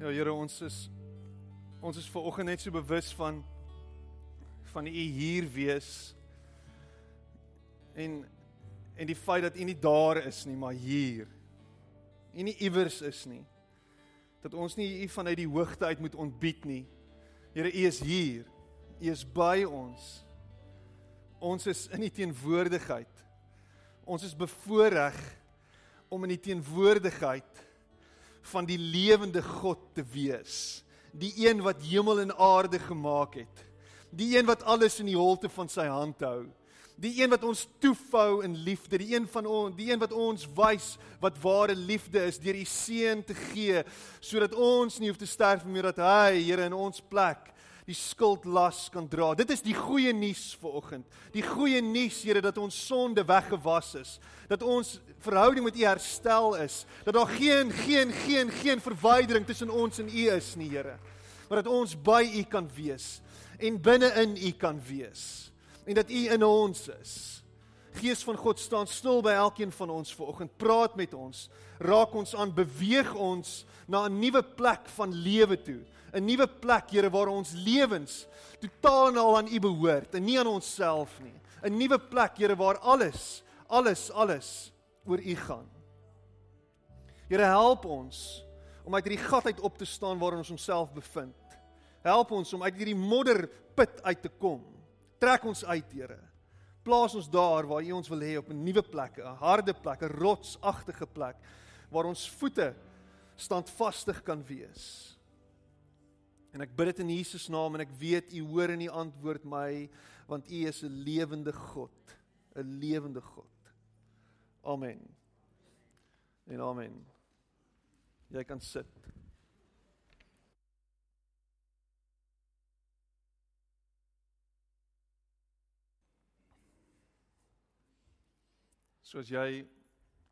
Ja Here, ons is ons is ver oggend net so bewus van van u hier wees en en die feit dat u nie daar is nie, maar hier. U nie iewers is nie. Dat ons nie u vanuit die hoogte uit moet ontbied nie. Here, u is hier. U is by ons. Ons is in u teenwoordigheid. Ons is bevoorreg om in die teenwoordigheid van die lewende God te wees. Die een wat hemel en aarde gemaak het. Die een wat alles in die holte van sy hand hou. Die een wat ons toefou in liefde, die een van ons, die een wat ons wys wat ware liefde is deur die seun te gee sodat ons nie hoef te sterf meer dat hy Here in ons plek die skuldlas kan dra. Dit is die goeie nuus vir oggend. Die goeie nuus, Here, dat ons sonde weggewas is, dat ons verhouding met U herstel is, dat daar geen geen geen geen verwydering tussen ons en U is nie, Here. Maar dat ons by U kan wees en binne in U kan wees en dat U in ons is. Gees van God staan stil by elkeen van ons vanoggend. Praat met ons. Raak ons aan, beweeg ons na 'n nuwe plek van lewe toe. 'n nuwe plek, Here, waar ons lewens totaal en al aan U behoort en nie aan onsself nie. 'n Nuwe plek, Here, waar alles, alles, alles oor U gaan. Here, help ons om uit hierdie gat uit op te staan waarin ons onsself bevind. Help ons om uit hierdie modderput uit te kom. Trek ons uit, Here. Plaas ons daar waar U ons wil hê op 'n nuwe plek, 'n harde plek, 'n rotsagtige plek waar ons voete standvastig kan wees. En ek bid dit in Jesus naam en ek weet u hoor en u antwoord my want u is 'n lewende God, 'n lewende God. Amen. En amen. Jy kan sit. Soos jy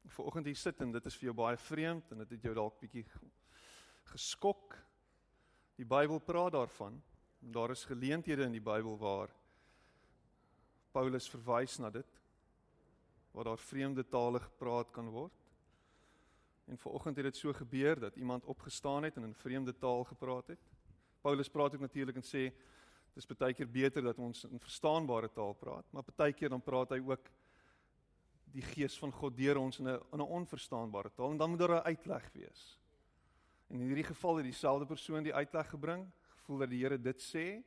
ver oggend hier sit en dit is vir jou baie vreemd en dit het jou dalk bietjie geskok Die Bybel praat daarvan. Daar is geleenthede in die Bybel waar Paulus verwys na dit waar daar vreemde tale gepraat kan word. En vanoggend het dit so gebeur dat iemand opgestaan het en in vreemde taal gepraat het. Paulus praat ook natuurlik en sê dis baie keer beter dat ons in verstaanbare taal praat, maar baie keer dan praat hy ook die gees van God deur ons in 'n in 'n onverstaanbare taal en dan moet daar 'n uitleg wees. En in hierdie geval het dieselfde persoon die uitleg gebring, gevoel dat die Here dit sê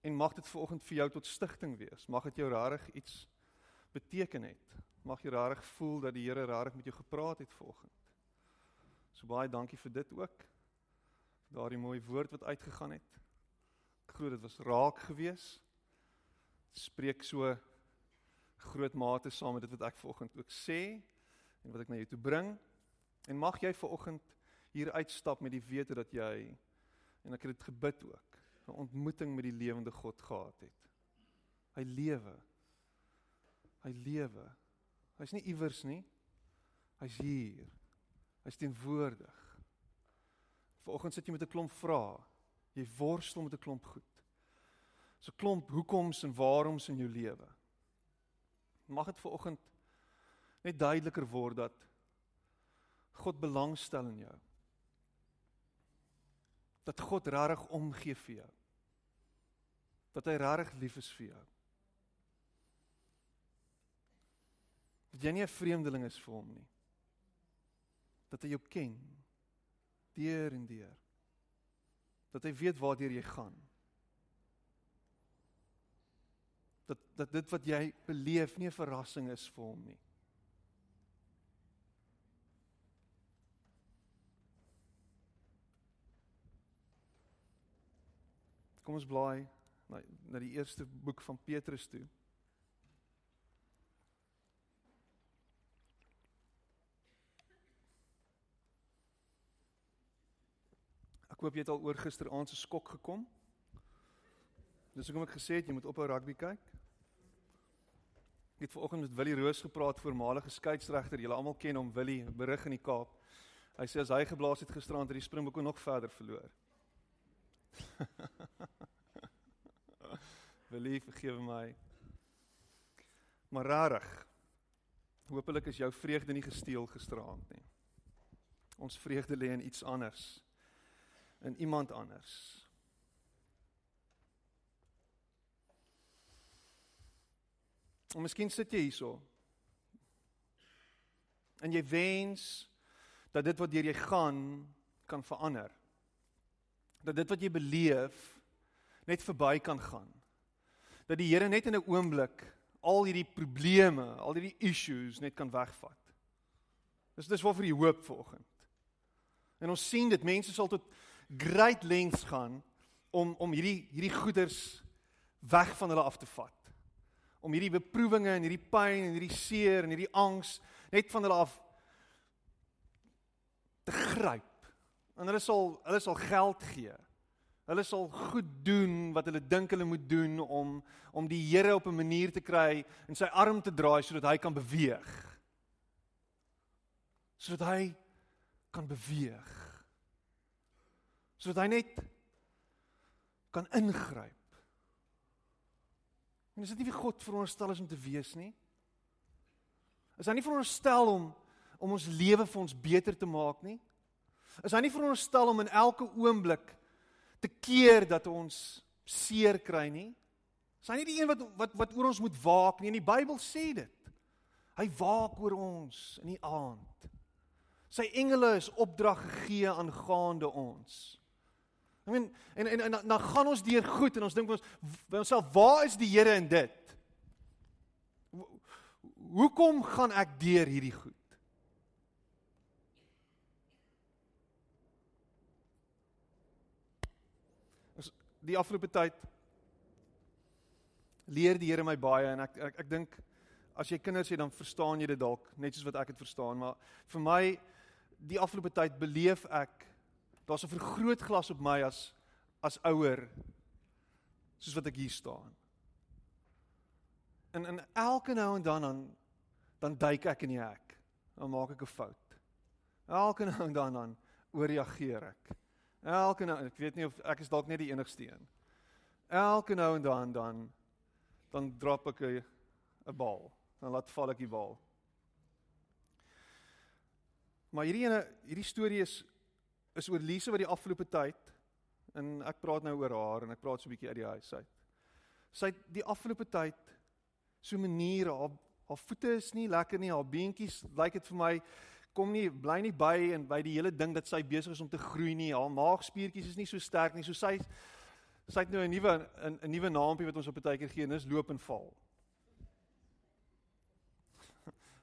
en mag dit vanoggend vir jou tot stigting wees. Mag dit jou rarig iets beteken het. Mag jy rarig voel dat die Here rarig met jou gepraat het vanoggend. So baie dankie vir dit ook. Daardie mooi woord wat uitgegaan het. Ek glo dit was raak gewees. Spreek so groot mate saam met dit wat ek vanoggend ook sê en wat ek na jou toe bring. En mag jy vanoggend hier uitstap met die wete dat jy en ek het dit gebid ook 'n ontmoeting met die lewende God gehad het. Hy lewe. Hy lewe. Hy's nie iewers nie. Hy's hier. Hy's teenwoordig. Vanoggend sit jy met 'n klomp vrae. Jy worstel met 'n klomp goed. So 'n klomp hoekoms en waaroms in jou lewe. Mag dit vanoggend net duideliker word dat God belangstel in jou dat God regtig omgee vir jou. Dat hy regtig lief is vir jou. Dat jy nie 'n vreemdeling is vir hom nie. Dat hy jou ken deur en deur. Dat hy weet waartoe jy gaan. Dat dat dit wat jy beleef nie 'n verrassing is vir hom nie. Kom ons blaai na na die eerste boek van Petrus toe. Hoop jy het al oor gisteraand se skok gekom. Dis hoekom ek gesê het jy moet ophou rugby kyk. Ek het vanoggend met Willie Roos gepraat, voormalige skeieregter. Julle almal ken hom, Willie, berig in die Kaap. Hy sê as hy geblaas het gisteraand het die Springbokke nog verder verloor. Wilie, vergewe my. Maar rarig. Hoopelik is jou vreugde nie gesteel gisteraand nie. Ons vreugde lê in iets anders. In iemand anders. En miskien sit jy hierso. En jy wens dat dit wat deur jy gaan kan verander. Dat dit wat jy beleef net verby kan gaan. Dat die Here net in 'n oomblik al hierdie probleme, al hierdie issues net kan wegvat. Dis dis waarvoor jy hoop vanoggend. En ons sien dit mense sal tot great lengths gaan om om hierdie hierdie goeders weg van hulle af te vat. Om hierdie beproewinge en hierdie pyn en hierdie seer en hierdie angs net van hulle af te gryp. En hulle sal hulle sal geld gee. Hulle sal goed doen wat hulle dink hulle moet doen om om die Here op 'n manier te kry en sy arm te draai sodat hy kan beweeg. Sodat hy kan beweeg. Sodat hy net kan ingryp. En is dit nie wie God veronderstel is om te wees nie? Is hy nie veronderstel om om ons lewe vir ons beter te maak nie? Is hy nie veronderstel om in elke oomblik te keer dat ons seer kry nie. Is hy nie die een wat wat wat oor ons moet waak nie? In die Bybel sê dit. Hy waak oor ons in die aand. Sy engele is opdrag gegee aangaande ons. I mean en en en dan gaan ons deur goed en ons dink ons by onsself, waar is die Here in dit? Hoekom gaan ek deur hierdie goed? die afgelope tyd leer die Here my baie en ek ek, ek dink as jy kinders het dan verstaan jy dit dalk net soos wat ek dit verstaan maar vir my die afgelope tyd beleef ek daar's 'n vergrootglas op my as as ouer soos wat ek hier staan. En en elke nou en dan dan dan duik ek in die hek. Dan maak ek 'n fout. Elke nou en dan dan ooreageer ek. Elke nou, ek weet nie of ek is dalk net die enigste een. Elke nou en dan dan dan drop ek 'n 'n bal. Dan laat val ek die bal. Maar hierdie ene, hierdie storie is is oor Lise wat die afgelope tyd en ek praat nou oor haar en ek praat so 'n bietjie uit die huis uit. Sy het die afgelope tyd so maniere haar haar voete is nie lekker nie, haar beentjies lyk like dit vir my kom nie bly nie by en by die hele ding dat sy besig is om te groei nie. Haar maagspiertjies is nie so sterk nie. So sy sy het nou 'n nuwe 'n 'n nuwe naampie wat ons op 'n tydjie gee en dis loop en val.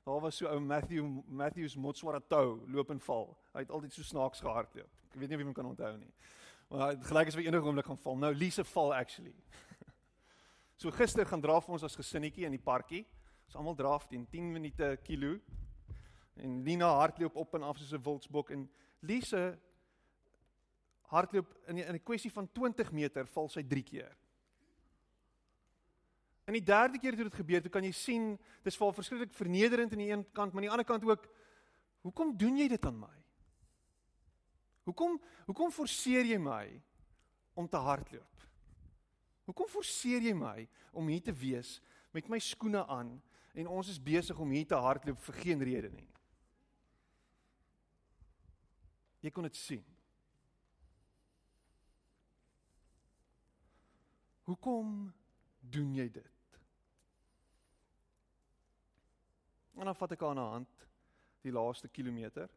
Daar was so ou Matthew Matthews Motswarato loop en val. Hy het altyd so snaaks gehardloop. Ek weet nie of jy hom kan onthou nie. Maar gelyk as vir enige oomblik gaan val. Nou Lise val actually. so gister gaan draf ons as gesinnetjie in die parkie. Ons almal draf teen 10 minute kilo En Lina hardloop op en af soos 'n wildsbok en Lise hardloop in 'n in 'n kwessie van 20 meter val sy 3 keer. En die derde keer toe dit gebeur, toe kan jy sien dis val verskriklik vernederend aan die een kant, maar aan die ander kant ook hoekom doen jy dit aan my? Hoekom hoekom forceer jy my om te hardloop? Hoekom forceer jy my om hier te wees met my skoene aan en ons is besig om hier te hardloop vir geen rede nie? Jy kon dit sien. Hoekom doen jy dit? En dan vat ek haar na hand die laaste kilometer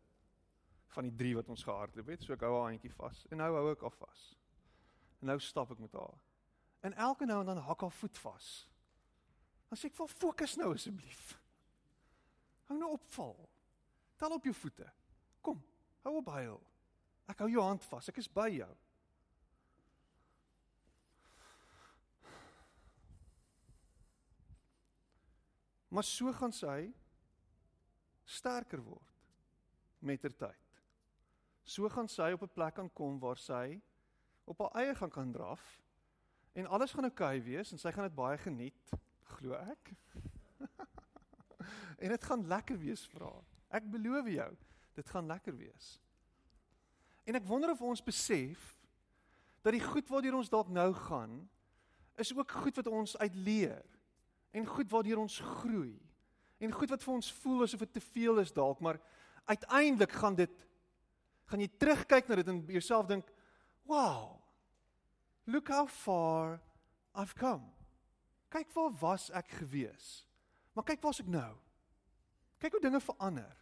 van die 3 wat ons gehardloop het. So ek hou haar handjie vas en nou hou ek haar vas. En nou stap ek met haar. En elke nou en dan hak haar voet vas. Dan sê ek: "Val fokus nou asseblief." Hou nou op val. Tel op jou voete. Kom. Hou op huil. Ek hou jou hand vas. Ek is by jou. Maar so gaan sy sterker word met ter tyd. So gaan sy op 'n plek aankom waar sy op haar eie gaan kan draf en alles gaan oukei okay wees en sy gaan dit baie geniet, glo ek. en dit gaan lekker wees vir haar. Ek beloof jou, dit gaan lekker wees. En ek wonder of ons besef dat die goed waardeur ons dalk nou gaan is ook goed wat ons uitleer en goed waardeur ons groei en goed wat vir ons voel asof dit te veel is dalk maar uiteindelik gaan dit gaan jy terugkyk na dit en jouself dink Wow. Look how far I've come. Kyk waar was ek gewees. Maar kyk waar's ek nou. Kyk hoe dinge verander.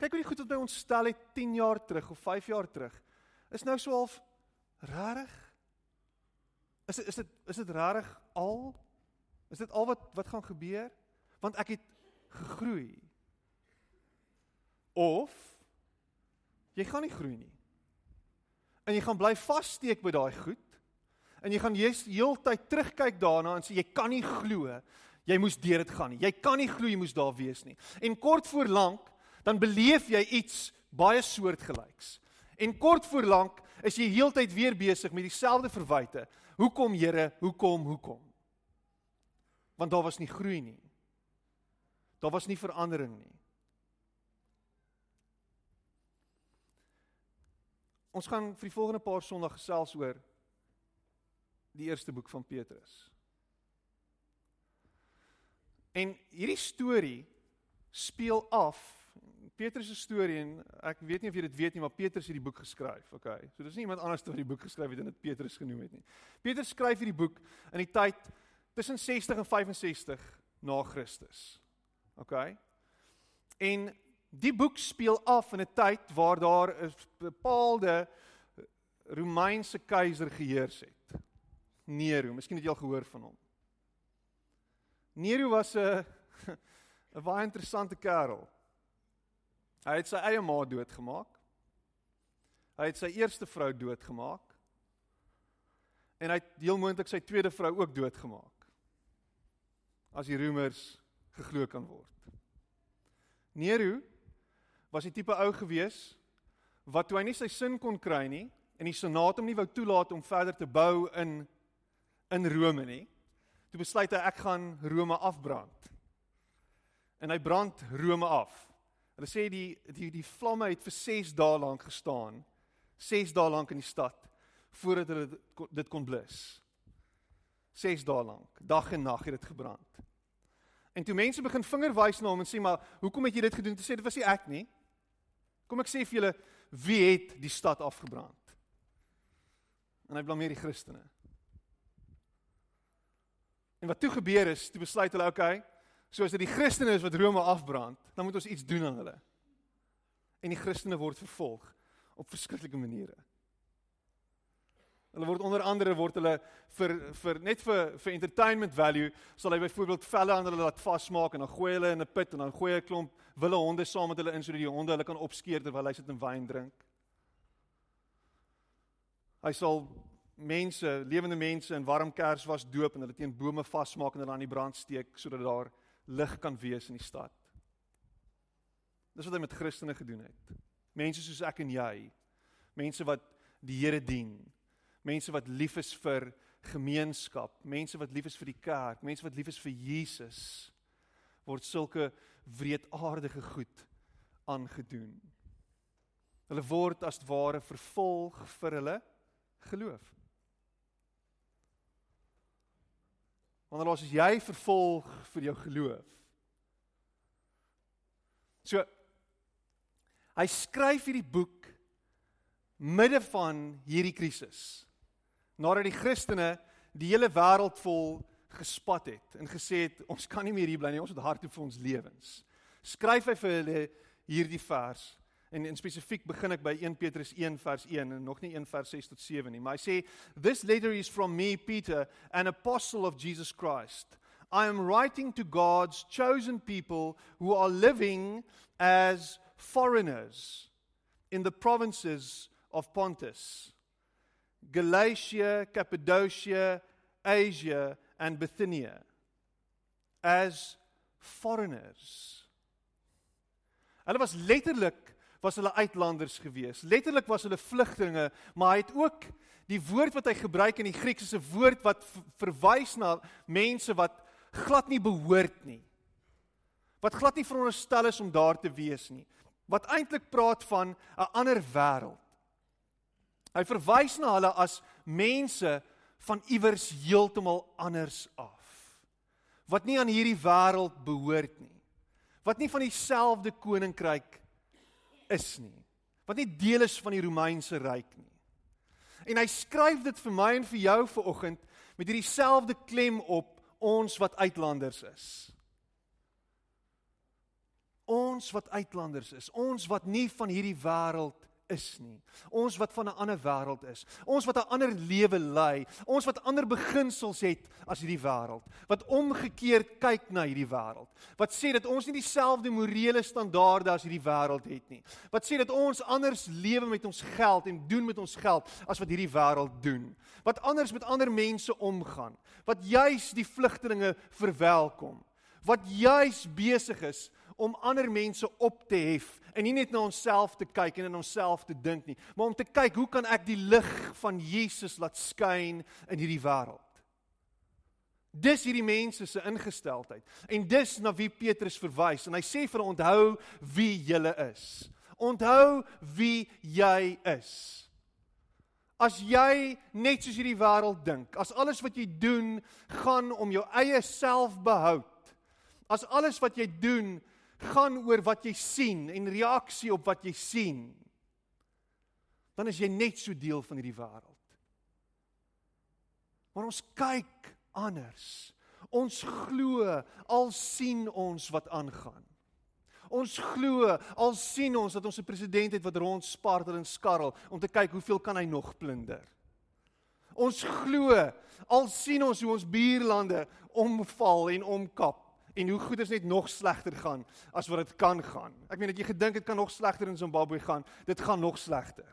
Kyk hoe die goed wat by ons stel het 10 jaar terug of 5 jaar terug is nou so half rarig. Is dit is dit is dit rarig al? Is dit al wat wat gaan gebeur? Want ek het gegroei. Of jy gaan nie groei nie. En jy gaan bly vassteek by daai goed en jy gaan heeltyd terugkyk daarna en sê jy kan nie glo jy moes deur dit gaan nie. Jy kan nie glo jy moes daar wees nie. En kort voor lank dan beleef jy iets baie soortgelyks. En kort voor lank is jy heeltyd weer besig met dieselfde verwyte. Hoekom Here? Hoekom? Hoekom? Want daar was nie groei nie. Daar was nie verandering nie. Ons gaan vir die volgende paar Sondae gesels oor die eerste boek van Petrus. En hierdie storie speel af Petrus se storie en ek weet nie of jy dit weet nie, maar Petrus het die boek geskryf, okay. So dis nie iemand anders wat die boek geskryf het en dit Petrus genoem het nie. Petrus skryf hierdie boek in die tyd tussen 60 en 65 na Christus. Okay. En die boek speel af in 'n tyd waar daar 'n bepaalde Romeinse keiser geheers het. Nero. Miskien het jy al gehoor van hom. Nero was 'n 'n baie interessante kerel. Hy het sy eie ma doodgemaak. Hy het sy eerste vrou doodgemaak. En hy het heel moontlik sy tweede vrou ook doodgemaak. As die roemers geglo kan word. Nero was 'n tipe ou gewees wat toe hy nie sy sin kon kry nie en die senaat hom nie wou toelaat om verder te bou in in Rome nie. Toe besluit hy ek gaan Rome afbrand. En hy brand Rome af. Hulle sê die die die vlamme het vir 6 dae lank gestaan. 6 dae lank in die stad voordat hulle dit kon blus. 6 dae lank, dag en nag het dit gebrand. En toe mense begin vingerwys na hom en sê maar hoekom het jy dit gedoen? Toe sê dit was nie ek nie. Kom ek sê vir julle wie het die stad afgebrand? En hy blameer die Christene. En wat toe gebeur is, toe besluit hulle, okay, soos dit die Christene is wat Rome afbrand, dan moet ons iets doen aan hulle. En die Christene word vervolg op verskillende maniere. Hulle word onder andere word hulle vir vir net vir vir entertainment value sal hy byvoorbeeld velle aan hulle laat vasmaak en dan gooi hulle in 'n put en dan gooi 'n klomp wille honde saam met hulle in sodat die honde hulle kan opskeer terwyl hy sit en wyn drink. Hy sal mense, lewende mense in warm kers was doop en hulle teen bome vasmaak en hulle aan die brand steek sodat daar lig kan wees in die stad. Dis wat hy met Christene gedoen het. Mense soos ek en jy, mense wat die Here dien, mense wat lief is vir gemeenskap, mense wat lief is vir die kerk, mense wat lief is vir Jesus word sulke wreedaardige goed aangedoen. Hulle word as ware vervolg vir hulle geloof. Ons as jy vervolg vir jou geloof. So hy skryf hierdie boek midde van hierdie krisis. Nadat die Christene die hele wêreld vol gespat het en gesê het ons kan nie meer hier bly nie, ons moet hardloop vir ons lewens. Skryf hy vir hulle hierdie vers En in spesifiek begin ek by 1 Petrus 1 vers 1 en nog nie 1 vers 6 tot 7 nie. Maar hy sê this letter is from me Peter, an apostle of Jesus Christ. I am writing to God's chosen people who are living as foreigners in the provinces of Pontus, Galatia, Cappadocia, Asia and Bithynia as foreigners. Hulle was letterlik was hulle uitlanders gewees. Letterlik was hulle vlugtelinge, maar hy het ook die woord wat hy gebruik in die Grieks is 'n woord wat verwys na mense wat glad nie behoort nie. Wat glad nie veronderstel is om daar te wees nie. Wat eintlik praat van 'n ander wêreld. Hy verwys na hulle as mense van iewers heeltemal anders af. Wat nie aan hierdie wêreld behoort nie. Wat nie van dieselfde koninkryk is nie. Wat nie deel is van die Romeinse ryk nie. En hy skryf dit vir my en vir jou vanoggend met hierdie selfde klem op ons wat uitlanders is. Ons wat uitlanders is, ons wat nie van hierdie wêreld is nie. Ons wat van 'n ander wêreld is. Ons wat 'n ander lewe lei. Ons wat ander beginsels het as hierdie wêreld. Wat omgekeerd kyk na hierdie wêreld. Wat sê dat ons nie dieselfde morele standaarde as hierdie wêreld het nie. Wat sê dat ons anders lewe met ons geld en doen met ons geld as wat hierdie wêreld doen. Wat anders met ander mense omgaan. Wat juis die vlugtelinge verwelkom. Wat juis besig is om ander mense op te hef en nie net na onsself te kyk en in onsself te dink nie, maar om te kyk hoe kan ek die lig van Jesus laat skyn in hierdie wêreld. Dis hierdie mense se ingesteldheid en dis na wie Petrus verwys en hy sê vir onthou wie jy is. Onthou wie jy is. As jy net soos hierdie wêreld dink, as alles wat jy doen gaan om jou eie selfbehoud, as alles wat jy doen gaan oor wat jy sien en reaksie op wat jy sien, dan is jy net so deel van hierdie wêreld. Maar ons kyk anders. Ons glo al sien ons wat aangaan. Ons glo al sien ons dat ons 'n president het wat rondspartel en skarrel om te kyk hoeveel kan hy nog plunder. Ons glo al sien ons hoe ons buurlande omval en omkap en hoe goed is net nog slegter gaan as wat dit kan gaan. Ek meen dat jy gedink dit kan nog slegter in Zimbabwe gaan, dit gaan nog slegter.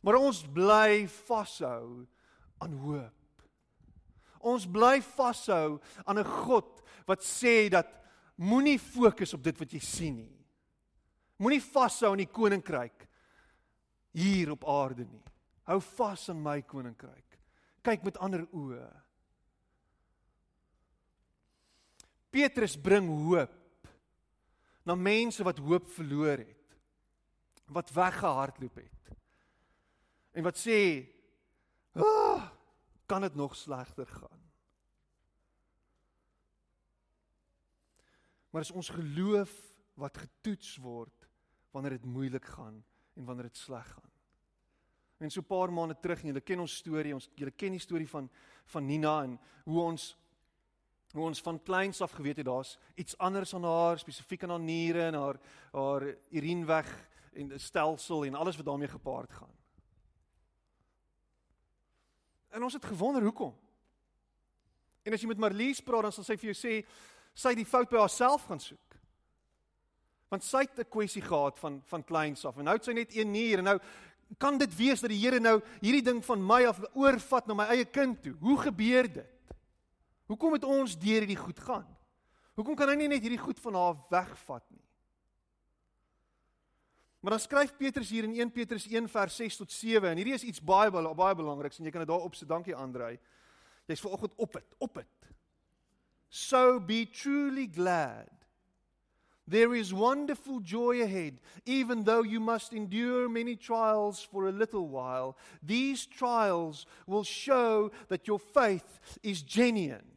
Maar ons bly vashou aan hoop. Ons bly vashou aan 'n God wat sê dat moenie fokus op dit wat jy sien nie. Moenie vashou aan die koninkryk hier op aarde nie. Hou vas aan my koninkryk. Kyk met ander oë. Petrus bring hoop na mense wat hoop verloor het. Wat weggehardloop het. En wat sê, oh, "Kan dit nog slegter gaan?" Maar is ons geloof wat getoets word wanneer dit moeilik gaan en wanneer dit sleg gaan. En so 'n paar maande terug, julle ken ons storie, ons julle ken die storie van van Nina en hoe ons hoe ons van kleins af geweet het daar's iets anders aan haar spesifiek aan haar niere en haar haar urineweg en stelsel en alles wat daarmee gepaard gaan. En ons het gewonder hoekom. En as jy met Marlies praat dan sal sy vir jou sê sy het die fout by haarself gaan soek. Want sy het 'n kwessie gehad van van kleins af en nou het sy net een nier en nou kan dit wees dat die Here nou hierdie ding van my af oorvat na my eie kind toe. Hoe gebeur dit? Hoekom het ons deur hierdie goed gaan? Hoekom kan hy nie net hierdie goed van haar wegvat nie? Maar dan skryf Petrus hier in 1 Petrus 1 vers 6 tot 7 en hierdie is iets baie baie belangriks en jy kan dit daarop sit. Dankie Andrei. Jy's vanoggend op dit, op dit. So be truly glad. There is wonderful joy ahead, even though you must endure many trials for a little while. These trials will show that your faith is genuine.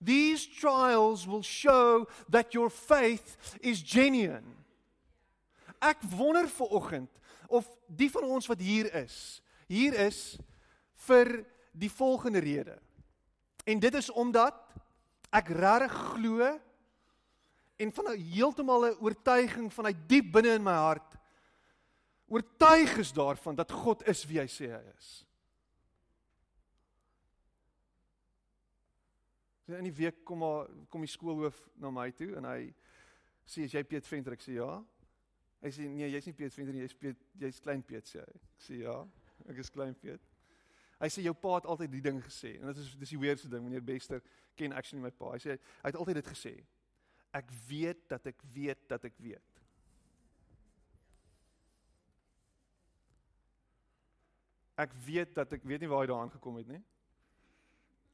These trials will show that your faith is genuine. Ek wonder ver oggend of die van ons wat hier is, hier is vir die volgende rede. En dit is omdat ek regtig glo en van 'n heeltemal 'n oortuiging vanuit diep binne in my hart oortuig is daarvan dat God is wie hy sê hy is. In die week kom maar kom die skoolhoof na my toe en hy sê as jy Piet Venter ek sê ja. Hy sê nee, jy's nie Piet Venter nie, jy's Piet, jy's klein Piet sê hy. Ek sê ja, ek is klein Piet. Hy sê jou pa het altyd die ding gesê en dit is dis die weerste ding meneer Bester ken actually my pa. Hy sê hy het altyd dit gesê. Ek weet dat ek weet dat ek weet. Ek weet dat ek weet nie waar hy daaraan gekom het nie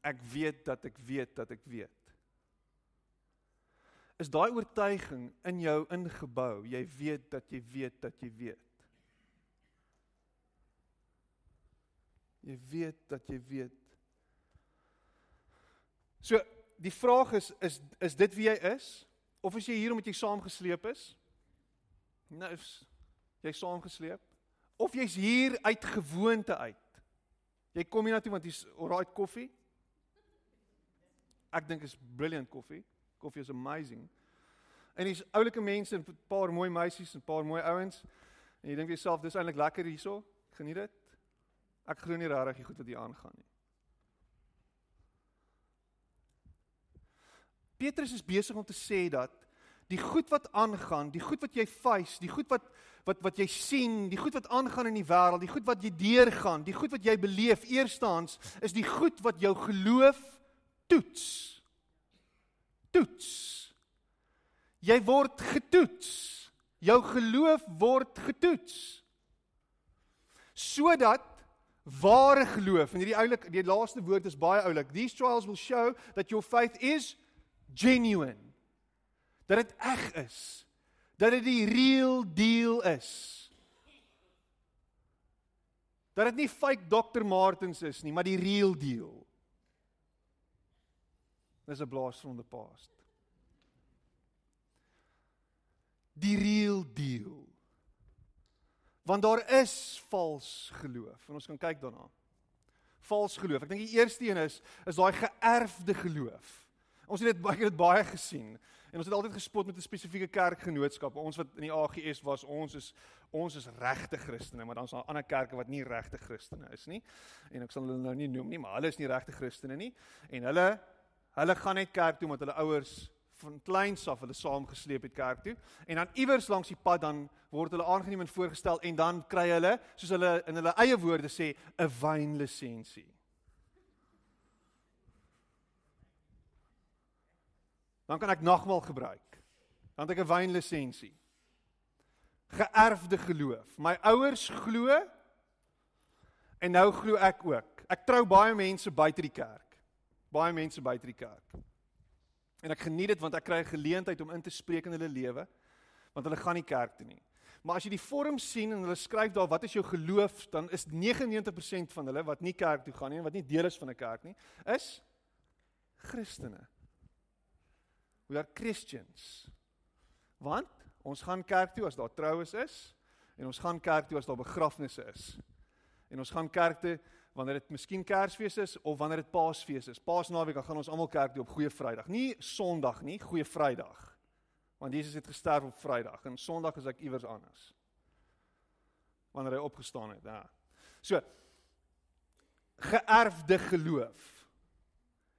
ek weet dat ek weet dat ek weet. Is daai oortuiging in jou ingebou? Jy weet dat jy weet dat jy weet. Jy weet dat jy weet. So, die vraag is is is dit wie jy is of is jy hier omdat jy saamgesleep is? Nou is jy saamgesleep of jy's hier uit gewoonte uit. Jy kom hier na toe want hier's alright koffie. Ek dink is brilliant koffie. Koffie is amazing. En hier's oulike mense en 'n paar mooi meisies en 'n paar mooi ouens. En jy dink vir jouself dis eintlik lekker hierso. Geniet dit. Ek glo nie regtig goed wat hier aangaan nie. Petrus is besig om te sê dat die goed wat aangaan, die goed wat jy face, die goed wat wat wat jy sien, die goed wat aangaan in die wêreld, die goed wat jy deurgaan, die goed wat jy beleef, eerstens is die goed wat jou geloof toets. Toets. Jy word getoets. Jou geloof word getoets. Sodat ware geloof en hierdie oulik die laaste woord is baie oulik. These trials will show that your faith is genuine. Dat dit eg is. Dat dit die real deal is. Dat dit nie fake Dr. Martens is nie, maar die real deal. Dis 'n blaas from the past. Die real deal. Want daar is vals geloof en ons kan kyk daarna. Vals geloof. Ek dink die eerste een is is daai geërfde geloof. Ons het dit baie dit baie gesien. En ons het altyd gespot met 'n spesifieke kerkgenootskap. Ons wat in die AGS was, ons is ons is regte Christene, maar dan's daar ander kerke wat nie regte Christene is nie. En ek sal hulle nou nie noem nie, maar hulle is nie regte Christene nie. En hulle hulle gaan net kerk toe met hulle ouers van kleins af hulle saamgesleep het kerk toe. En dan iewers langs die pad dan word hulle aangeneem en voorgestel en dan kry hulle, soos hulle in hulle eie woorde sê, 'n wynlisensie. dan kan ek nagmaal gebruik. Dan het ek 'n wynlisensie. Geërfde geloof. My ouers glo en nou glo ek ook. Ek trou baie mense buite die kerk. Baie mense buite die kerk. En ek geniet dit want ek kry 'n geleentheid om in te spreek in hulle lewe want hulle gaan nie kerk toe nie. Maar as jy die vorm sien en hulle skryf daar wat is jou geloof, dan is 99% van hulle wat nie kerk toe gaan nie en wat nie deel is van 'n kerk nie, is Christene. We are Christians. Want ons gaan kerk toe as daar troues is en ons gaan kerk toe as daar begrafnisse is. En ons gaan kerk toe wanneer dit miskien Kersfees is of wanneer dit Paasfees is. Paasnaweek gaan ons almal kerk toe op Goeie Vrydag. Nie Sondag nie, Goeie Vrydag. Want Jesus het gesterf op Vrydag en Sondag is ek iewers anders. Wanneer hy opgestaan het, ja. So geërfde geloof.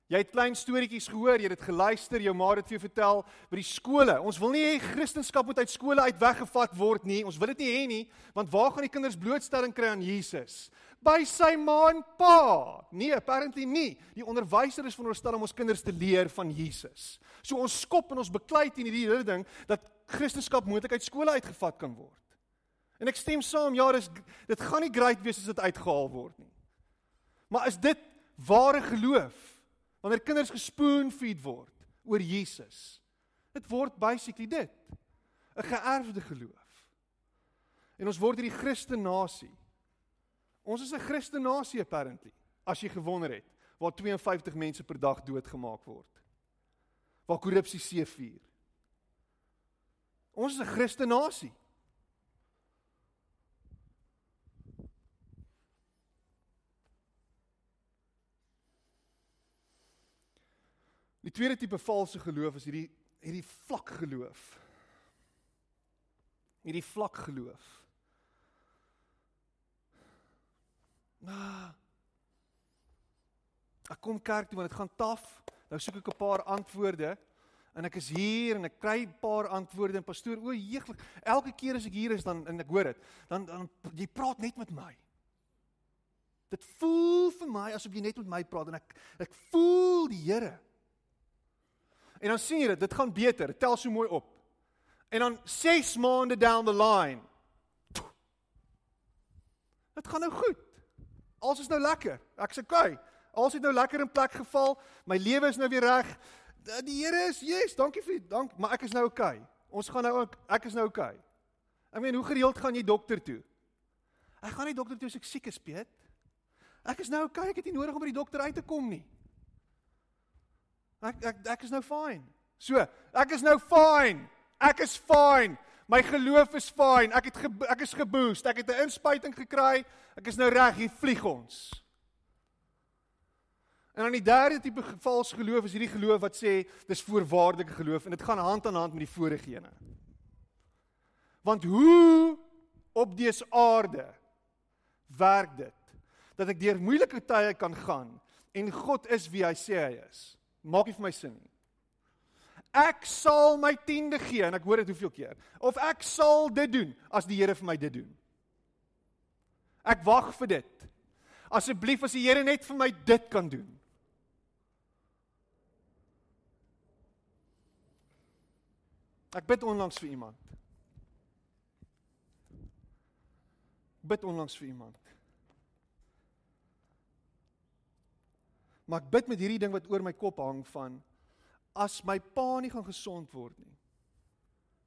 Jy het klein storieetjies gehoor, jy het dit geluister, jou ma het dit vir jou vertel by die skole. Ons wil nie hê Christendom moet uit skole uit weggevat word nie. Ons wil dit nie hê nie, want waar gaan die kinders blootstelling kry aan Jesus? By sy ma en pa. Nee, apparently nie. Die onderwyser is veronderstel om ons kinders te leer van Jesus. So ons skop en ons beklei teen hierdie hele ding dat Christendom moontlik uit skole uitgevat kan word. En ek stem saam, ja, dis dit gaan nie great wees as dit uitgehaal word nie. Maar is dit ware geloof? Wanneer kinders gespoon-feed word oor Jesus. Dit word basically dit. 'n Geërfde geloof. En ons word hierdie Christen nasie. Ons is 'n Christen nasie apparently, as jy gewonder het, waar 52 mense per dag doodgemaak word. Waar korrupsie seevier. Ons is 'n Christen nasie. Die tweede tipe valse geloof is hierdie hierdie vlak geloof. Hierdie vlak geloof. Nou. Ek kom kerk toe want dit gaan taaf. Nou soek ek 'n paar antwoorde en ek is hier en ek kry 'n paar antwoorde en pastoor, o jeeglik, elke keer as ek hier is dan en ek hoor dit, dan dan jy praat net met my. Dit voel vir my asof jy net met my praat en ek ek voel die Here. En dan sien jy dit, dit gaan beter. Tel so mooi op. En dan 6 maande down the line. Dit gaan nou goed. Alles is nou lekker. Ek sê, "Oké, alles het nou lekker in plek geval. My lewe is nou weer reg. Die Here is, yes, dankie vir dank, maar ek is nou. Okay. Ons gaan nou ook ek is nou. Okay. Ek meen, hoe gereeld gaan jy dokter toe? Ek gaan nie dokter toe as ek siek is, Piet. Ek is nou okay. ek het nie nodig om by die dokter uit te kom nie. Ek ek ek is nou fine. So, ek is nou fine. Ek is fine. My geloof is fyn. Ek het ge, ek is geboost. Ek het 'n inspuiting gekry. Ek is nou reg. Hier vlieg ons. En dan die derde tipe vals geloof is hierdie geloof wat sê dis voorwaardelike geloof en dit gaan hand aan hand met die vorige ene. Want hoe op dese aarde werk dit dat ek deur moeilike tye kan gaan en God is wie hy sê hy is. Maak nie vir my sin nie. Ek sal my tiende gee en ek hoor dit hoeveel keer. Of ek sal dit doen as die Here vir my dit doen. Ek wag vir dit. Asseblief as die Here net vir my dit kan doen. Ek bid onlangs vir iemand. Bid onlangs vir iemand. Maar ek bid met hierdie ding wat oor my kop hang van as my pa nie gaan gesond word nie,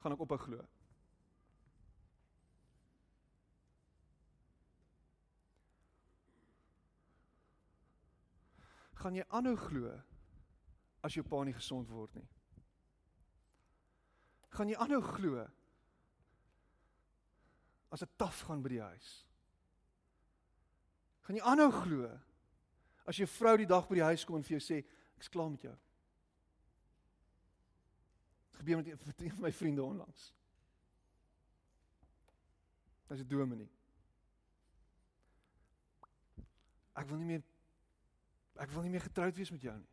gaan ek ophou glo. Gaan jy aanhou glo as jou pa nie gesond word nie? gaan jy aanhou glo as dit taaf gaan by die huis. Gaan jy aanhou glo as jou vrou die dag by die huis kom en vir jou sê ek's klaar met jou. Gebeur met een van my vriende onlangs. Dis 'n dominee. Ek wil nie meer ek wil nie meer getroud wees met jou nie.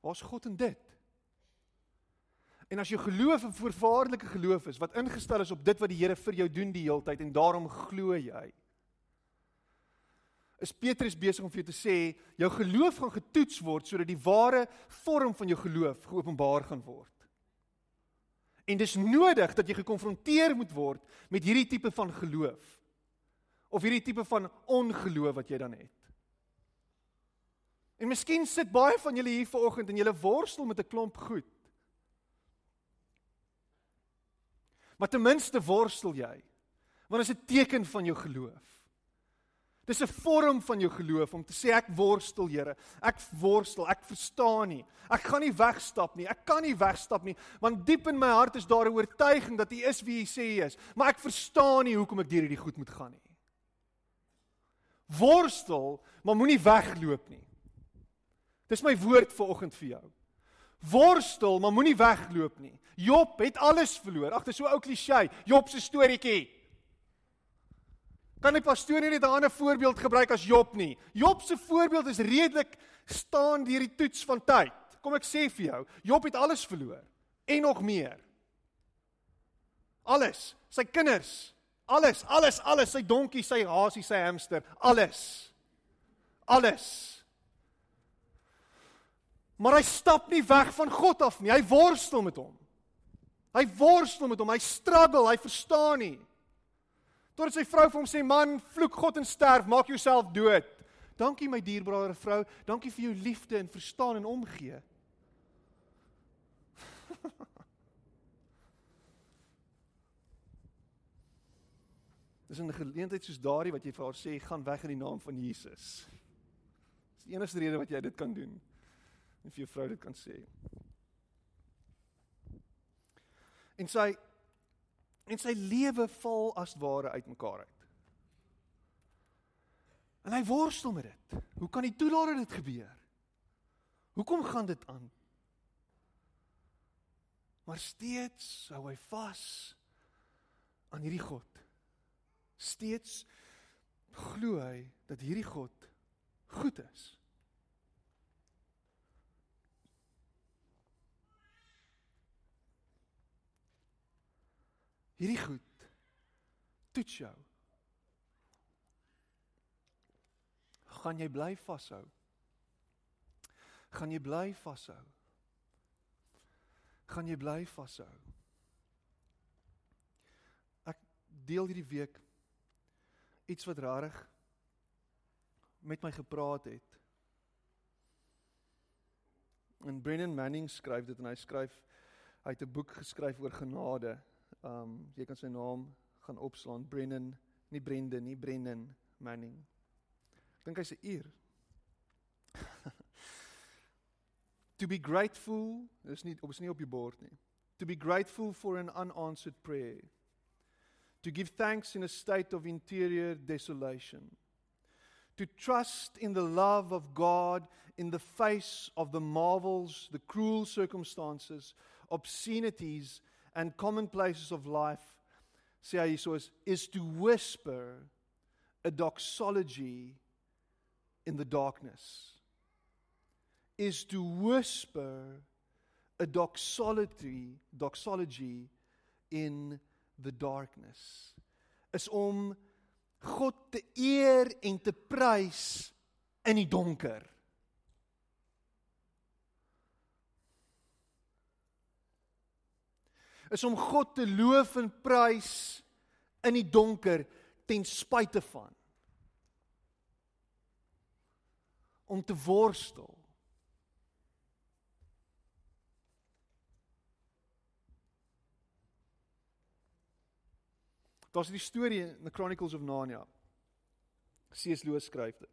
Waar's God in dit? En as jou geloof 'n voorwaardelike geloof is wat ingestel is op dit wat die Here vir jou doen die hele tyd en daarom glo jy. Is Petrus besig om vir jou te sê jou geloof gaan getoets word sodat die ware vorm van jou geloof geopenbaar gaan word. En dis nodig dat jy gekonfronteer moet word met hierdie tipe van geloof of hierdie tipe van ongeloof wat jy dan het. En miskien sit baie van julle hier vanoggend en julle worstel met 'n klomp goed. Maar ten minste worstel jy. Want dit is 'n teken van jou geloof. Dis 'n vorm van jou geloof om te sê ek worstel, Here. Ek worstel, ek verstaan nie. Ek gaan nie wegstap nie. Ek kan nie wegstap nie, want diep in my hart is daar 'n oortuiging dat U is wie U sê U is, maar ek verstaan nie hoekom ek deur hierdie goed moet gaan nie. Worstel, maar moenie wegloop nie. Dis my woord vir oggend vir jou. Worstel, maar moenie wegloop nie. Job het alles verloor. Ag, dis so ou klise. Job se storieetjie. Kan die pastoor nie net 'n ander voorbeeld gebruik as Job nie? Job se voorbeeld is redelik staan deur die toets van tyd. Kom ek sê vir jou, Job het alles verloor en nog meer. Alles, sy kinders, alles, alles, alles, sy donkie, sy hasie, sy hamster, alles. Alles. Maar hy stap nie weg van God af nie. Hy worstel met hom. Hy worstel met hom. Hy struggle, hy verstaan nie. Totdat sy vrou vir hom sê: "Man, vloek God en sterf, maak jouself dood." Dankie my dierbare vrou. Dankie vir jou liefde en verstaan en omgee. Dis 'n geleentheid soos daardie wat jy vir haar sê, "Gaan weg in die naam van Jesus." Dis die enigste rede wat jy dit kan doen en vir jou vrou dit kan sê. En sy en sy lewe val as ware uitmekaar uit. En hy worstel met dit. Hoe kan hy toelaat dat dit gebeur? Hoekom gaan dit aan? Maar steeds hou hy vas aan hierdie God. Steeds glo hy dat hierdie God goed is. Hierdie goed toets jou. Gaan jy bly vashou? Gaan jy bly vashou? Gaan jy bly vashou? Ek deel hierdie week iets wat rarig met my gepraat het. En Brennan Manning skryf dit en hy skryf hy het 'n boek geskryf oor genade Um jy kan sy naam gaan opslaan Brennan, nie Brendan nie, Brennan Manning. Ek dink hy's 'n uur. to be grateful is nie op is nie op die bord nie. to be grateful for an unanswered prayer, to give thanks in a state of interior desolation, to trust in the love of God in the face of the marvels, the cruel circumstances, obscenities, and commonplaces of life, sê hy so is, is to whisper a doxology in the darkness. Is to whisper a doxology, doxology in the darkness. Is om God te eer en te prys in die donker. Is om God te loof en prys in die donker ten spyte van om te worstel Daar's die storie in the Chronicles of Narnia. C.S. Lewis skryf dit.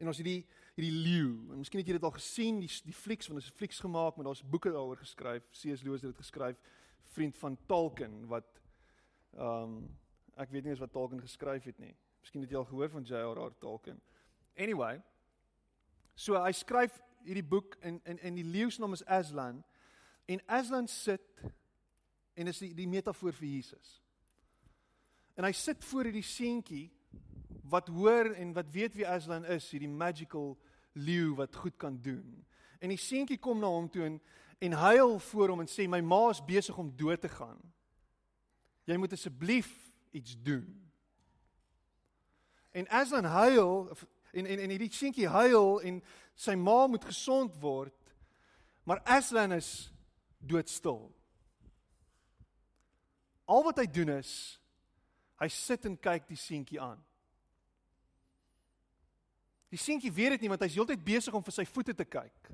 En ons het die hierdie leeu, en miskien het jy dit al gesien, die die flieks van 'n flieks gemaak, maar daar's boeke daaroor geskryf. C.S. Lewis het dit geskryf, vriend van Tolkien wat ehm um, ek weet nie eens wat Tolkien geskryf het nie. Miskien het jy al gehoor van J.R.R. Tolkien. Anyway, so hy skryf hierdie boek in in in die leeu se naam is Aslan en Aslan sit en is die, die metafoor vir Jesus. En hy sit voor hierdie seentjie wat hoor en wat weet wie Aslan is, hierdie magical leeu wat goed kan doen. En die seentjie kom na hom toe en en huil voor hom en sê my ma is besig om dood te gaan. Jy moet asseblief iets doen. En Aslan huil en en en hierdie seentjie huil en sy ma moet gesond word. Maar Aslan is doodstil. Al wat hy doen is Hy sit en kyk die seentjie aan. Die seentjie weet dit nie want hy's heeltyd besig om vir sy voete te kyk.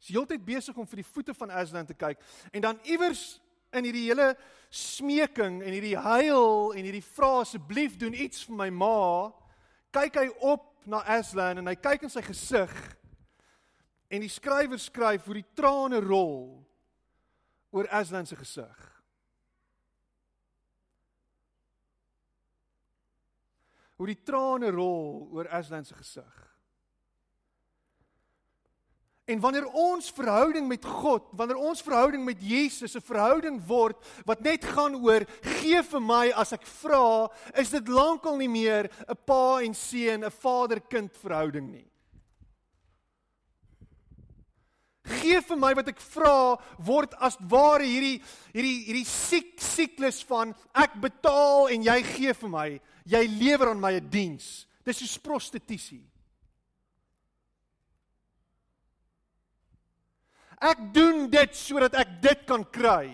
Hy's heeltyd besig om vir die voete van Aslan te kyk en dan iewers in hierdie hele smeking en hierdie huil en hierdie vra asseblief doen iets vir my ma, kyk hy op na Aslan en hy kyk in sy gesig en die skrywer skryf hoe die trane rol oor Aslan se gesig. hoe die trane rol oor Aslan se gesig. En wanneer ons verhouding met God, wanneer ons verhouding met Jesus 'n verhouding word wat net gaan oor gee vir my as ek vra, is dit lankal nie meer 'n pa en seun, 'n vader-kind verhouding nie. Gee vir my wat ek vra word as ware hierdie hierdie hierdie siek siklus van ek betaal en jy gee vir my jy lewer aan my 'n diens. Dis soos prostitusie. Ek doen dit sodat ek dit kan kry.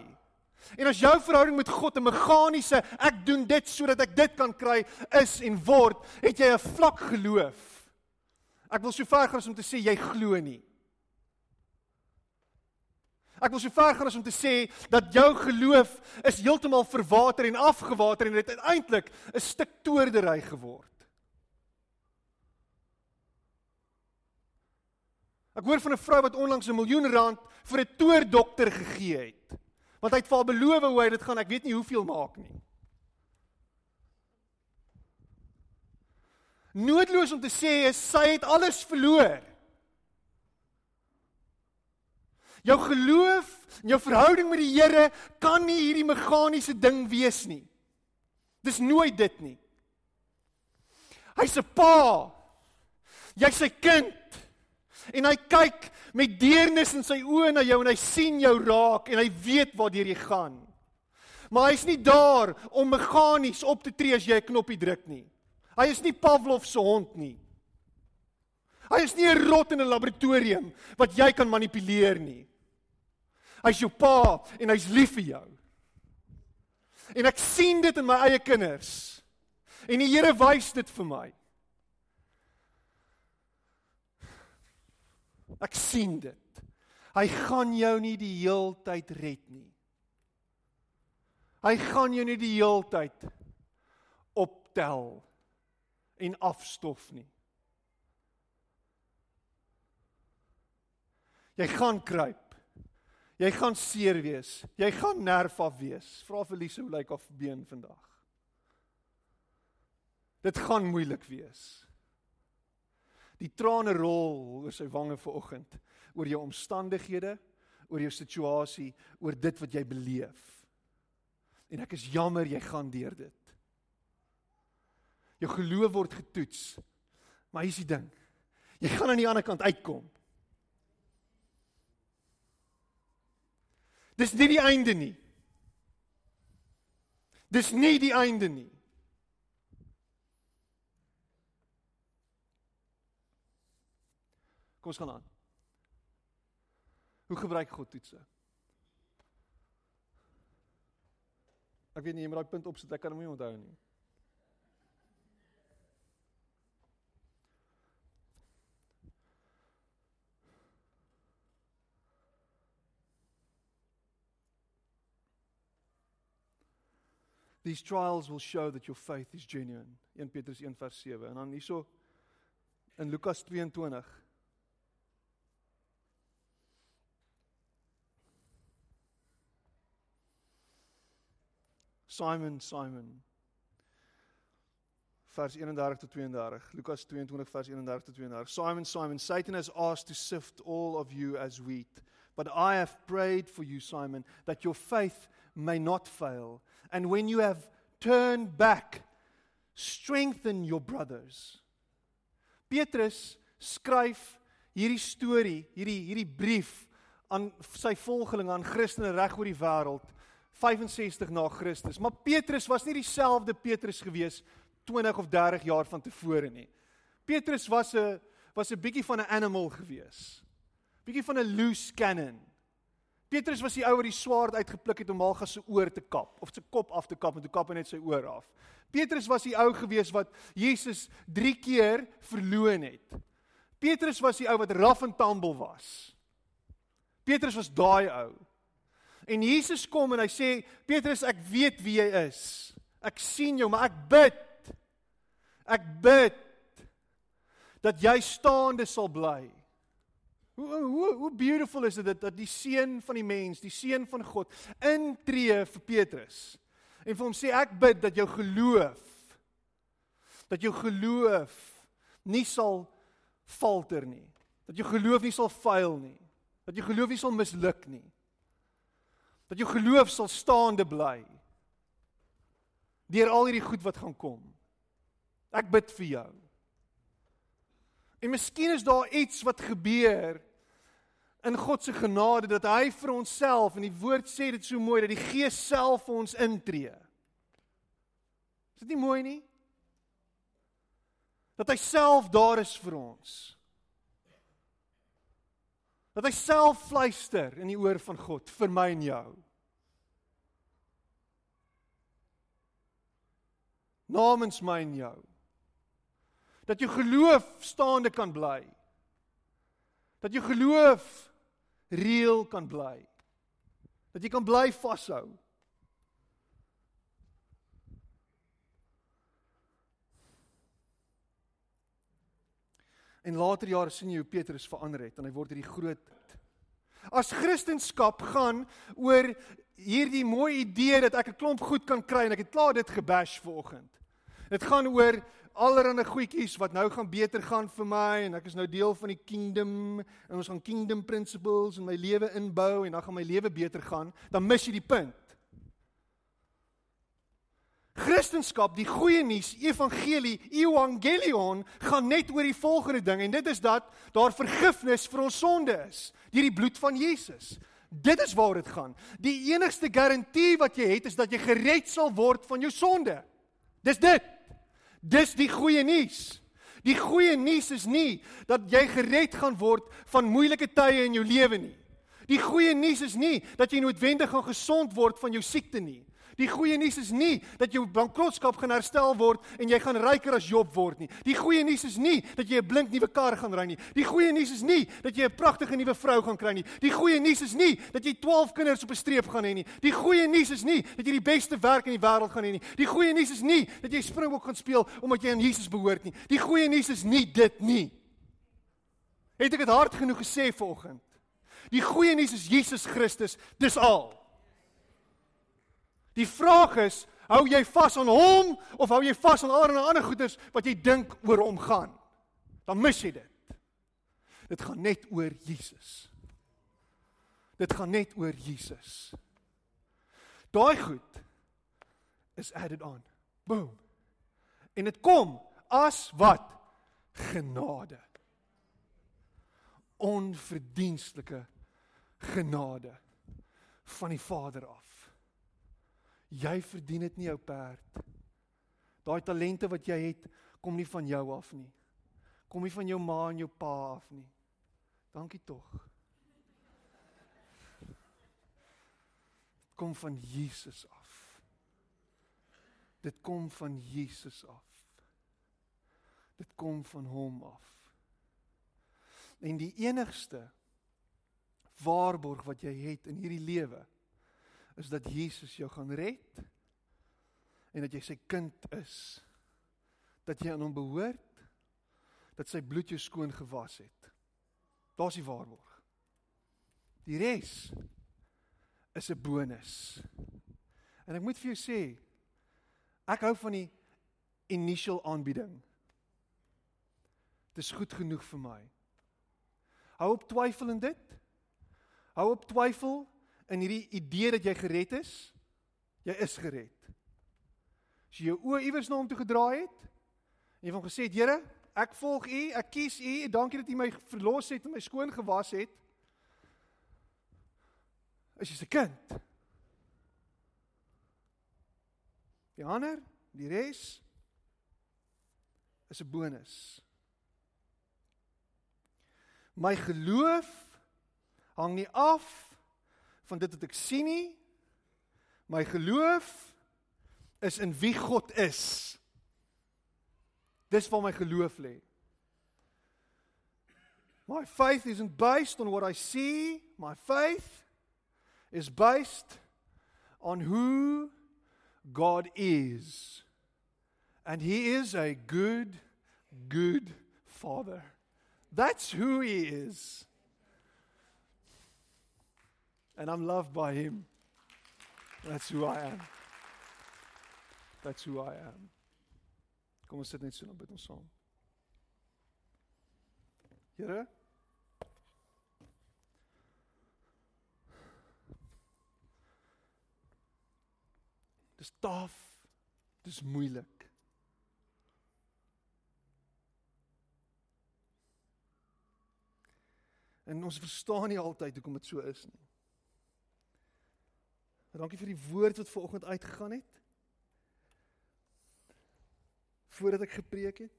En as jou verhouding met God 'n meganiese ek doen dit sodat ek dit kan kry is en word, het jy 'n vlak geloof. Ek wil so ver gaan om te sê jy glo nie. Ek wil so ver gaan as om te sê dat jou geloof is heeltemal verwater en afgewater en dit uiteindelik 'n stuk toordery geword. Ek hoor van 'n vrou wat onlangs 'n miljoen rand vir 'n toordokter gegee het. Want hy het vir haar beloof hoe hy dit gaan, ek weet nie hoeveel maak nie. Noodloos om te sê sy het alles verloor. Jou geloof jou verhouding met die Here kan nie hierdie meganiese ding wees nie. Dis nooit dit nie. Hy's 'n pa. Jy's sy kind. En hy kyk met deernis in sy oë na jou en hy sien jou raak en hy weet waartoe jy gaan. Maar hy's nie daar om meganies op te tree as jy 'n knoppie druk nie. Hy is nie Pavlov se hond nie. Hy is nie 'n rot in 'n laboratorium wat jy kan manipuleer nie. Hy's jou pa en hy's lief vir jou. En ek sien dit in my eie kinders. En die Here wys dit vir my. Ek sien dit. Hy gaan jou nie die heeltyd red nie. Hy gaan jou nie die heeltyd optel en afstof nie. Jy gaan kruip Jy gaan seer wees. Jy gaan nerf af wees. Vra vir Lise hoe lyk haar been vandag. Dit gaan moeilik wees. Die trane rol oor sy wange vanoggend oor jou omstandighede, oor jou situasie, oor dit wat jy beleef. En ek is jammer jy gaan deur dit. Jou geloof word getoets. Maar hier's die ding. Jy gaan aan die ander kant uitkom. Dis nie die einde nie. Dis nie die einde nie. Kom ons gaan aan. Hoe gebruik God toetse? Ek weet nie jy moet daai punt opsit, ek kan hom nie onthou nie. These trials will show that your faith is genuine. 1 Petrus 1 vers 7. En dan hierso in Lukas 22. Simon, Simon. Vers 31 tot 32. Lukas 22 vers 31 tot 32. Simon, Simon, Satan has asked to sift all of you as wheat, but I have prayed for you, Simon, that your faith may not fail. And when you have turned back, strengthen your brothers. Petrus skryf hierdie storie, hierdie hierdie brief aan sy volgelinge aan Christene reg oor die wêreld 65 na Christus. Maar Petrus was nie dieselfde Petrus gewees 20 of 30 jaar van tevore nie. Petrus was 'n was 'n bietjie van 'n animal gewees. Bietjie van 'n loose cannon. Petrus was die ou wat die swaard uitgepluk het om Malgas se oor te kap of sy kop af te kap en toe kap hy net sy oor af. Petrus was die ou gewees wat Jesus 3 keer verloon het. Petrus was die ou wat raf en tumble was. Petrus was daai ou. En Jesus kom en hy sê Petrus ek weet wie jy is. Ek sien jou maar ek bid. Ek bid dat jy staande sal bly. Hoe hoe hoe beautiful is dit dat die seun van die mens, die seun van God intree vir Petrus. En vir hom sê ek bid dat jou geloof dat jou geloof nie sal falter nie. Dat jou geloof nie sal faal nie. Dat jou geloof nie sal misluk nie. Dat jou geloof sal staande bly. Deur al hierdie goed wat gaan kom. Ek bid vir jou. En miskien is daar iets wat gebeur in God se genade dat hy vir onsself en die woord sê dit so mooi dat die Gees self vir ons intree. Is dit nie mooi nie? Dat hy self daar is vir ons. Dat hy self fluister in die oor van God vir my en jou. Namens my en jou dat jou geloof staande kan bly. Dat jou geloof reël kan bly. Dat jy kan bly vashou. En later jare sien jy hoe Petrus verander het en hy word hierdie groot As Christendom gaan oor hierdie mooi idee dat ek 'n klomp goed kan kry en ek het klaar dit gebash vanoggend. Dit gaan oor allerlei goedjies wat nou gaan beter gaan vir my en ek is nou deel van die kingdom en ons gaan kingdom principles in my lewe inbou en dan gaan my lewe beter gaan, dan mis jy die punt. Christendom, die goeie nuus, evangelie, evangelion gaan net oor die volgende ding en dit is dat daar vergifnis vir ons sonde is deur die bloed van Jesus. Dit is waar dit gaan. Die enigste garantie wat jy het is dat jy gered sal word van jou sonde. Dis dit. Dis die goeie nuus. Die goeie nuus is nie dat jy gered gaan word van moeilike tye in jou lewe nie. Die goeie nuus is nie dat jy noodwendig gaan gesond word van jou siekte nie. Die goeie nuus is nie dat jou bankrotskap gaan herstel word en jy gaan ryker as Job word nie. Die goeie nuus is nie dat jy 'n blink nuwe kar gaan ry nie. Die goeie nuus is nie dat jy 'n pragtige nuwe vrou gaan kry nie. Die goeie nuus is nie dat jy 12 kinders op 'n streep gaan hê nie. Die goeie nuus is nie dat jy die beste werk in die wêreld gaan hê nie. Die goeie nuus is nie dat jy Springbok gaan speel omdat jy aan Jesus behoort nie. Die goeie nuus is nie dit nie. Het ek dit hard genoeg gesê vanoggend? Die goeie nuus is Jesus Christus, dis al. Die vraag is, hou jy vas aan hom of hou jy vas aan allerlei ander goeders wat jy dink oor hom gaan? Dan mis jy dit. Dit gaan net oor Jesus. Dit gaan net oor Jesus. Daai goed is added on. Boom. En dit kom as wat genade. Onverdienstelike genade van die Vader af. Jy verdien dit nie jou perd. Daai talente wat jy het, kom nie van jou af nie. Kom nie van jou ma en jou pa af nie. Dankie tog. Kom van Jesus af. Dit kom van Jesus af. Dit kom van hom af. En die enigste waarborg wat jy het in hierdie lewe is dat Jesus jou gaan red en dat jy sy kind is. Dat jy aan hom behoort. Dat sy bloed jou skoon gewas het. Daar's die waarborg. Die res is 'n bonus. En ek moet vir jou sê, ek hou van die initial aanbieding. Dis goed genoeg vir my. Hou op twyfel in dit. Hou op twyfel in hierdie idee dat jy gered is. Jy is gered. As jy jou oë iewers na hom toe gedraai het en jy van gesê het, Here, ek volg U, ek kies U, dankie dat U my verlos het en my skoon gewas het. Is jy se kind? Die ander, die res is 'n bonus. My geloof hang nie af van dit wat ek sien nie. My geloof is in wie God is. Dis waar my geloof lê. My faith isn't based on what I see. My faith is based on who God is. And He is a good, good Father. That's who He is. And I'm loved by Him. That's who I am. That's who I am. Kom ons sit net so en bid ons saam. Here Dis taaf. Dis moeilik. En ons verstaan nie altyd hoekom dit so is nie. Dankie vir die woord wat vanoggend uitgegaan het. Voordat ek gepreek het,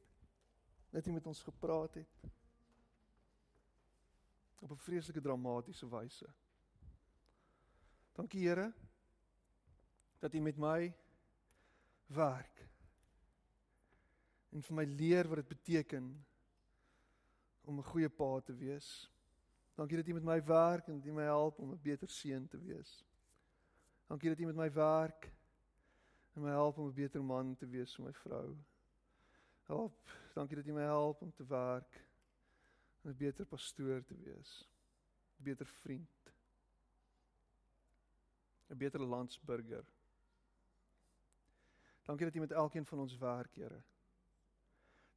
net jy met ons gepraat het. Op 'n vreeslike dramatiese wyse. Dankie Here dat U met my werk. En vir my leer wat dit beteken om 'n goeie pa te wees. Dankie dat U met my werk en dat U my help om 'n beter seun te wees. Dankie dat U met my werk en my help om 'n beter man te wees vir my vrou. Help, dankie dat U my help om te werk en 'n beter pastoor te wees. 'n Beter vriend. 'n Beter landsburger. Dankie dat U met elkeen van ons werk, Here.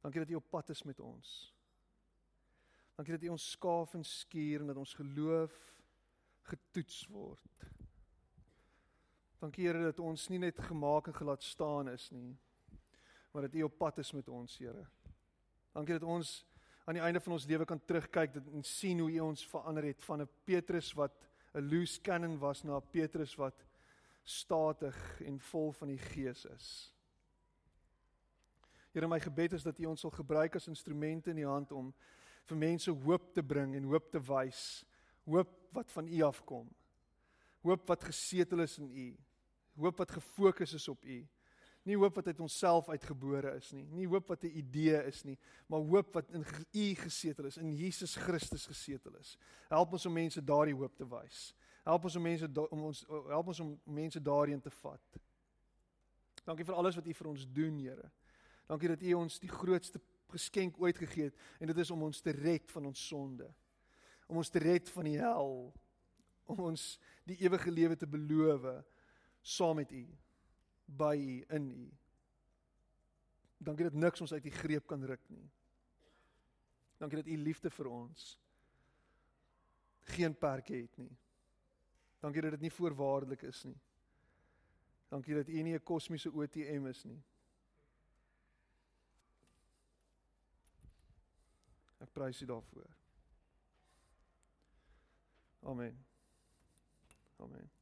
Dankie dat U op pad is met ons. Dankie dat U ons skaaf en skuur en dat ons geloof getoets word. Dankie Here dat ons nie net gemaak en gelaat staan is nie, maar dat U op pad is met ons, Here. Dankie dat ons aan die einde van ons lewe kan terugkyk en sien hoe U ons verander het van 'n Petrus wat 'n loose cannon was na 'n Petrus wat statig en vol van die Gees is. Here my gebed is dat U ons sal gebruik as instrumente in U hand om vir mense hoop te bring en hoop te wys, hoop wat van U afkom. Hoop wat gesetel is in U. Hoop wat gefokus is op U. Nie hoop wat uit onsself uitgebore is nie, nie hoop wat 'n idee is nie, maar hoop wat in U gesetel is, in Jesus Christus gesetel is. Help ons om mense daardie hoop te wys. Help ons om mense om ons help ons om mense daarin te vat. Dankie vir alles wat U vir ons doen, Here. Dankie dat U ons die grootste geskenk ooit gegee het en dit is om ons te red van ons sonde. om ons te red van die hel, om ons die ewige lewe te beloof saam met U, by U, in U. Dankie dat niks ons uit U greep kan ruk nie. Dankie dat U liefde vir ons geen perke het nie. Dankie dat dit nie voorwaardelik is nie. Dankie dat U nie 'n kosmiese ATM is nie. Ek prys U daarvoor. Amen. Amen.